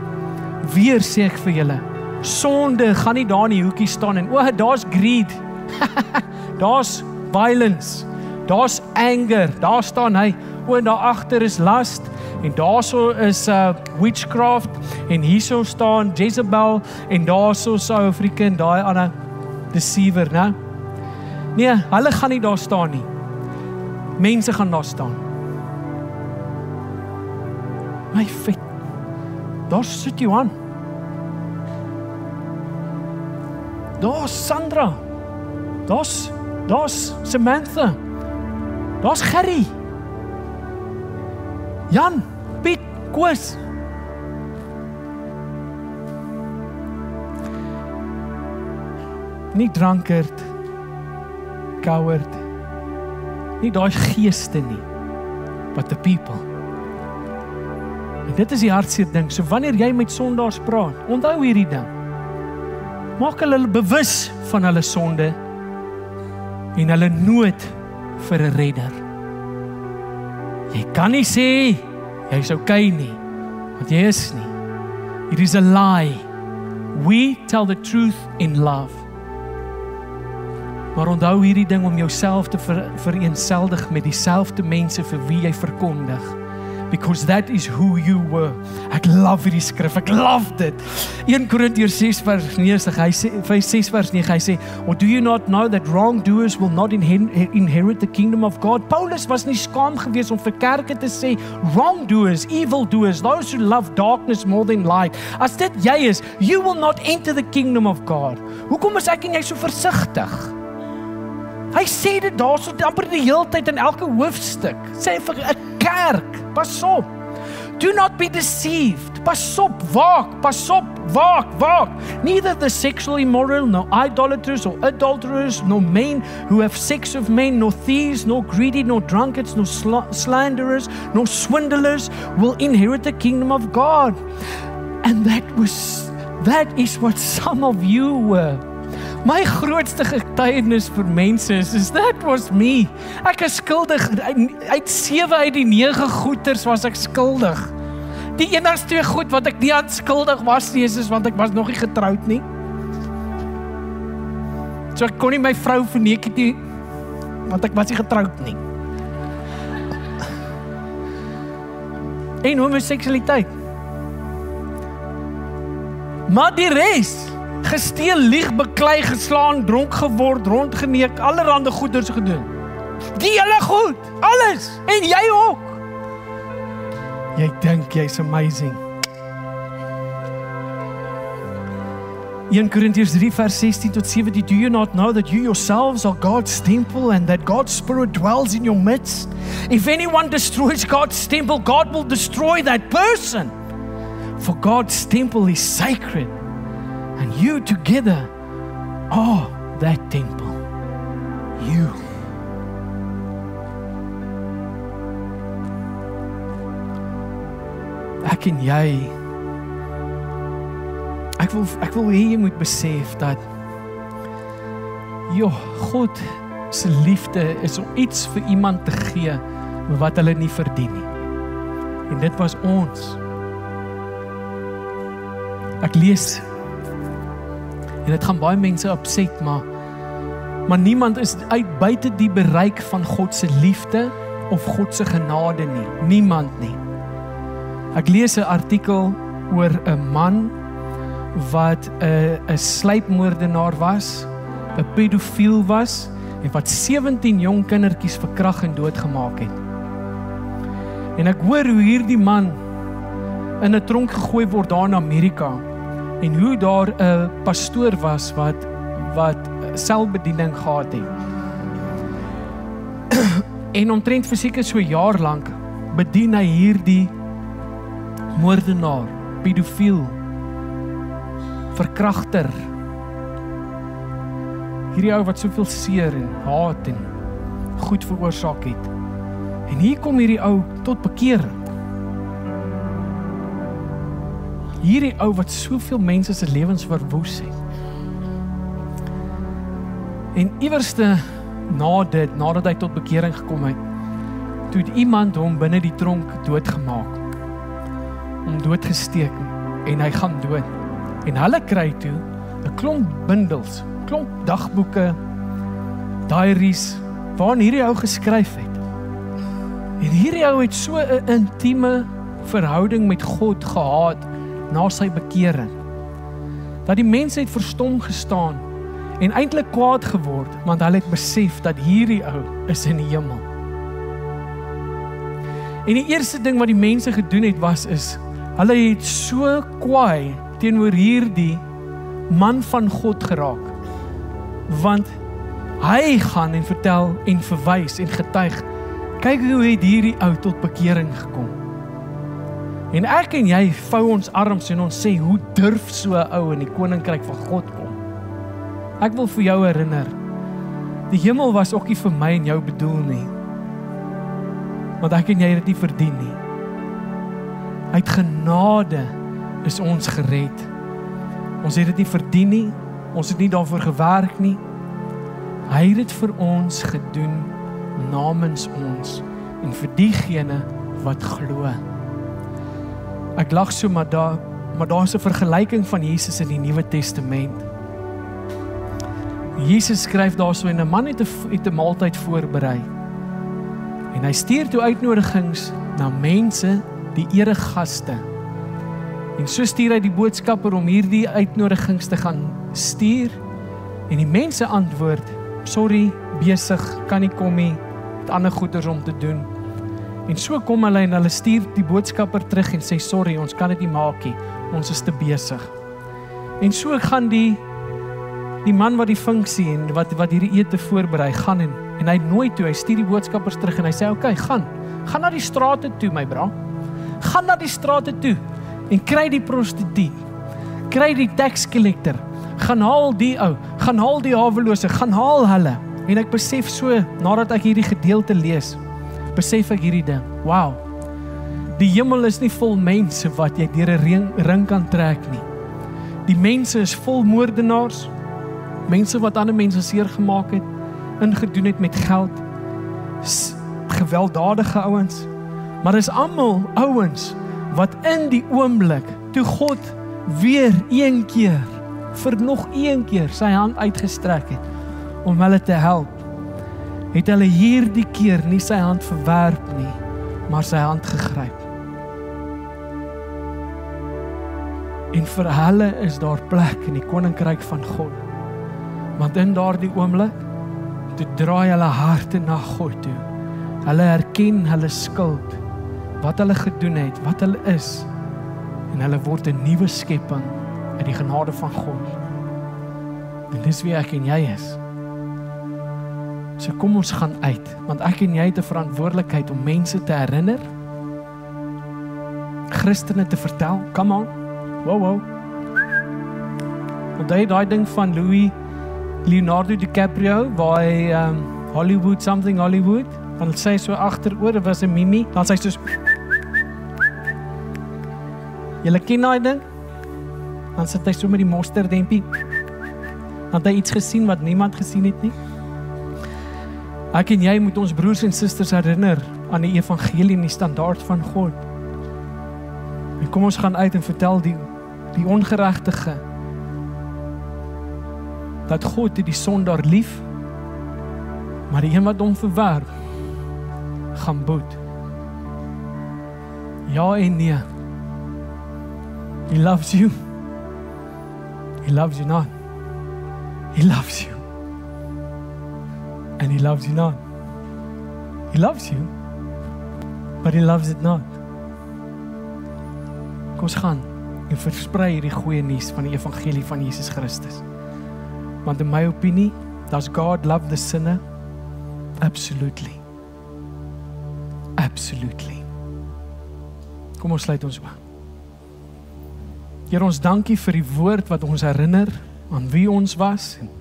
Weer sê ek vir julle, sonde gaan nie daar in die hoekie staan en o, daar's greed. daar's violence. Daar's anger. Daar staan hy. O, en daar agter is lust en daarso is uh witchcraft en hierso staan Jezebel en daarso sou Afrika en daai ander deceiver, né? Nee, hulle gaan nie daar staan nie. Mense gaan daar staan. My vet. Daar sit Johan. Daar's Sandra. Daar's daar's Samantha. Daar's Gerry. Jan, Piet, Koos. Nie drankerd, coward. Nie daai geeste nie. But the people. En dit is die hartseer ding. So wanneer jy met sondaars praat, onthou hierdie ding. Maak hulle bewus van hulle sonde en hulle nood vir 'n redder. Jy kan nie sê jy's okay nie, want jy is nie. It is a lie. We tell the truth in love. Maar onthou hierdie ding om jouself te ver, vereenseldig met dieselfde mense vir wie jy verkondig because that is who you were. Ek love hierdie skrif. Ek love dit. 1 Korintiërs 6 vers 9, hy sê vir 6 vers 9, hy sê, "Or do you not know that wrongdoers will not inherit the kingdom of God?" Paulus was nie skaam geweest om vir kerke te sê wrongdoers, evildoers, those who love darkness more than light. As dit jy is, you will not enter the kingdom of God. Hoekom is ek en jy so versigtig? Hy sê dit daarso amper die hele tyd in elke hoofstuk. Sê vir 'n kerk, pas op. Do not be deceived. Pas op, waak, pas op, waak, waak. Neither the sexually immoral, nor idolaters or adulterers, nor men who have sex with men, nor thieves, nor greedy, nor drunkards, nor sl slanderers, nor swindlers will inherit the kingdom of God. And that was that is what some of you were. My grootste getuienis vir mense is is that was me. Ek is skuldig uit 7 uit die 9 goeters was ek skuldig. Die enigste twee goed wat ek nie aan skuldig was nie is, is want ek was nog nie getroud nie. So ek kon nie my vrou verneek het nie want ek was nie getroud nie. En homoseksualiteit. Maar die res gesteel, lieg, beklei, geslaan, dronk geword, rondgeneek, allerlei goeders gedoen. Die hele goed, alles en jy ook. Jy dink jy's amazing. 1 Korintiërs 3 vers 16 tot 17 Do you not know that you yourselves are God's temple and that God's spirit dwells in your midst? If anyone destroys God's temple, God will destroy that person. For God's temple is sacred and you together are that temple. You Ek en jy Ek wil ek wil hê jy moet besef dat Jo, God se liefde is om iets vir iemand te gee wat hulle nie verdien nie. En dit was ons. Ek lees en dit gaan baie mense opset, maar maar niemand is uit buite die bereik van God se liefde of God se genade nie. Niemand nie. Ek lees 'n artikel oor 'n man wat 'n 'n sluipmoordenaar was, 'n pedofiel was en wat 17 jong kindertjies verkragt en doodgemaak het. En ek hoor hoe hierdie man in 'n tronk gegooi word daar in Amerika en hoe daar 'n pastoor was wat wat selfbediening gehad het. en omtrent vir seker so jaar lank bedien hy hierdie moordenaar, pedofiel, verkragter. Hierdie ou wat soveel seer en haat en goed veroorsaak het. En hier kom hierdie ou tot bekering. Hierdie ou wat soveel mense se lewens verwoes het. En iewerste na dit, nadat hy tot bekering gekom het, toe het iemand hom binne die tronk doodgemaak. Hom doodgesteek en hy gaan dood. En hulle kry toe 'n klomp bundels, klomp dagboeke, diaries waarin hierdie ou geskryf het. En hierdie ou het so 'n intieme verhouding met God gehad na sy bekering. Dat die mense het verstom gestaan en eintlik kwaad geword want hulle het besef dat hierdie ou is in die hemel. En die eerste ding wat die mense gedoen het was is hulle het so kwaai teenoor hierdie man van God geraak. Want hy gaan en vertel en verwys en getuig kyk hoe het hierdie ou tot bekering gekom. En ek en jy vou ons arms en ons sê hoe durf so 'n ou in die koninkryk van God kom? Ek wil vir jou herinner. Die hemel was ook nie vir my en jou bedoel nie. Want ek en jy het dit nie verdien nie. Uit genade is ons gered. Ons het dit nie verdien nie. Ons het nie daarvoor gewerk nie. Hy het dit vir ons gedoen namens ons en vir diegene wat glo. Ek lag so maar daar maar daar's 'n vergelyking van Jesus in die Nuwe Testament. Jesus skryf daarso en 'n man het 'n het 'n maaltyd voorberei. En hy stuur toe uitnodigings na mense, die eregaste. En so stuur hy die boodskapper om hierdie uitnodigings te gaan stuur. En die mense antwoord: "Sorry, besig, kan nie kom nie. Het ander goeders om te doen." En so kom hulle en hulle stuur die boodskapper terug en sê: "Sorry, ons kan dit nie maak nie. Ons is te besig." En so gaan die die man wat die funksie en wat wat hierdie ete voorberei gaan en en hy nooi toe, hy stuur die boodskappers terug en hy sê: "Oké, okay, gaan. Gaan na die strate toe, my bra. Gaan na die strate toe en kry die prostituut. Kry die tax collector. Gaan haal die ou, gaan haal die hawelose, gaan haal hulle." En ek besef so nadat ek hierdie gedeelte lees, besef ek hierdie ding. Wow. Die hemel is nie vol mense wat jy deur 'n ring, kan trek nie. Die mense is vol moordenaars, mense wat ander mense seer gemaak het, ingedoen het met geld, gewelddadige ouens. Maar dis almal ouens wat in die oomblik toe God weer een keer vir nog een keer sy hand uitgestrek het om hulle te help het hulle hierdie keer nie sy hand verwerp nie, maar sy hand gegryp. En vir hulle is daar plek in die koninkryk van God. Want in daardie oomblik te draai hulle harte na God toe. Hulle erken hulle skuld wat hulle gedoen het, wat hulle is en hulle word 'n nuwe skepping uit die genade van God. En dis wie ek en jy is. So kom ons gaan uit, want ek en jy het 'n verantwoordelikheid om mense te herinner. Christene te vertel, come on. Wow wow. Want daai daai ding van Louis Leonardo DiCaprio waar hy um, Hollywood something Hollywood, dan sê hy so agteroor was 'n mimie, dan sê hy so Julle ken daai ding? Dan sit hy so met die mosterdempie. Dan het hy iets gesien wat niemand gesien het nie. Ek en jy moet ons broers en susters herinner aan die evangelie en die standaard van God. En kom ons gaan uit en vertel die die ongeregtige dat God die sondaar lief maar die een wat hom verwerp gaan boet. Ja en nee. He loves you. He loves you not. He loves you. And he loves you not. He loves you. But he loves it not. Kom ons gaan en versprei hierdie goeie nuus van die evangelie van Jesus Christus. Want in my opinie, does God love the sinner? Absolutely. Absolutely. Kom ons sluit ons oë. Here ons dankie vir die woord wat ons herinner aan wie ons was en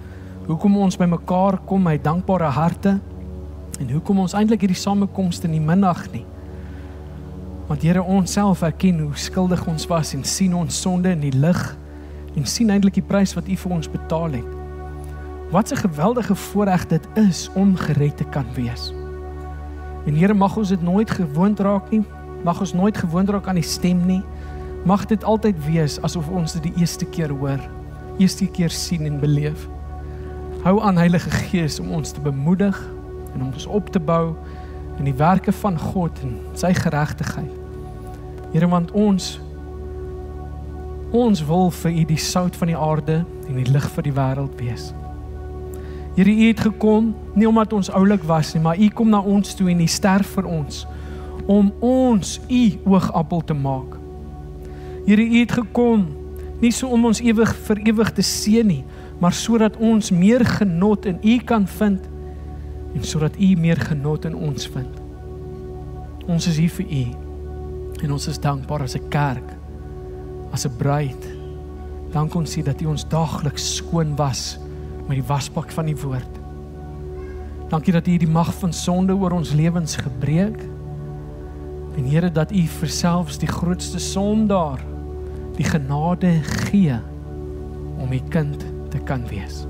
hoekom ons bymekaar kom met dankbare harte en hoekom ons eintlik hierdie samekomste nie minag nie. Want Here ons self erken hoe skuldig ons was en sien ons sonde in die lig en sien eintlik die prys wat U vir ons betaal het. Wat 'n geweldige voorreg dit is om gered te kan wees. En Here mag ons dit nooit gewoond raak nie. Mag ons nooit gewoond raak aan die stem nie. Mag dit altyd wees asof ons dit die eerste keer hoor, eerste keer sien en beleef. Hou aan Heilige Gees om ons te bemoedig en om ons op te bou in die werke van God en sy geregtigheid. Here want ons ons wil vir U die sout van die aarde en die lig vir die wêreld wees. Here U het gekom nie omdat ons oulik was nie, maar U kom na ons toe en U sterf vir ons om ons U oogappel te maak. Here U het gekom nie so om ons ewig vir ewig te seën nie, maar sodat ons meer genot in U kan vind en sodat U meer genot in ons vind. Ons is hier vir U en ons is dankbaar as 'n kerk, as 'n bruid. Dank ons sê dat U ons daagliks skoon was met die wasbak van die woord. Dankie dat U die mag van sonde oor ons lewens gebreek. En Here dat U vir selfs die grootste sondaar die genade gee om u kind te kan wees.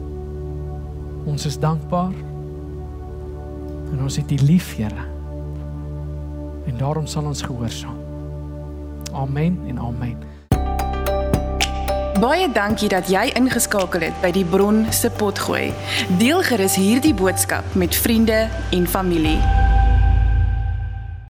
Ons is dankbaar. En ons het u lief, Here. En daarom sal ons gehoorsaam. Amen en amen. Baie dankie dat jy ingeskakel het by die Bron se potgooi. Deel gerus hierdie boodskap met vriende en familie.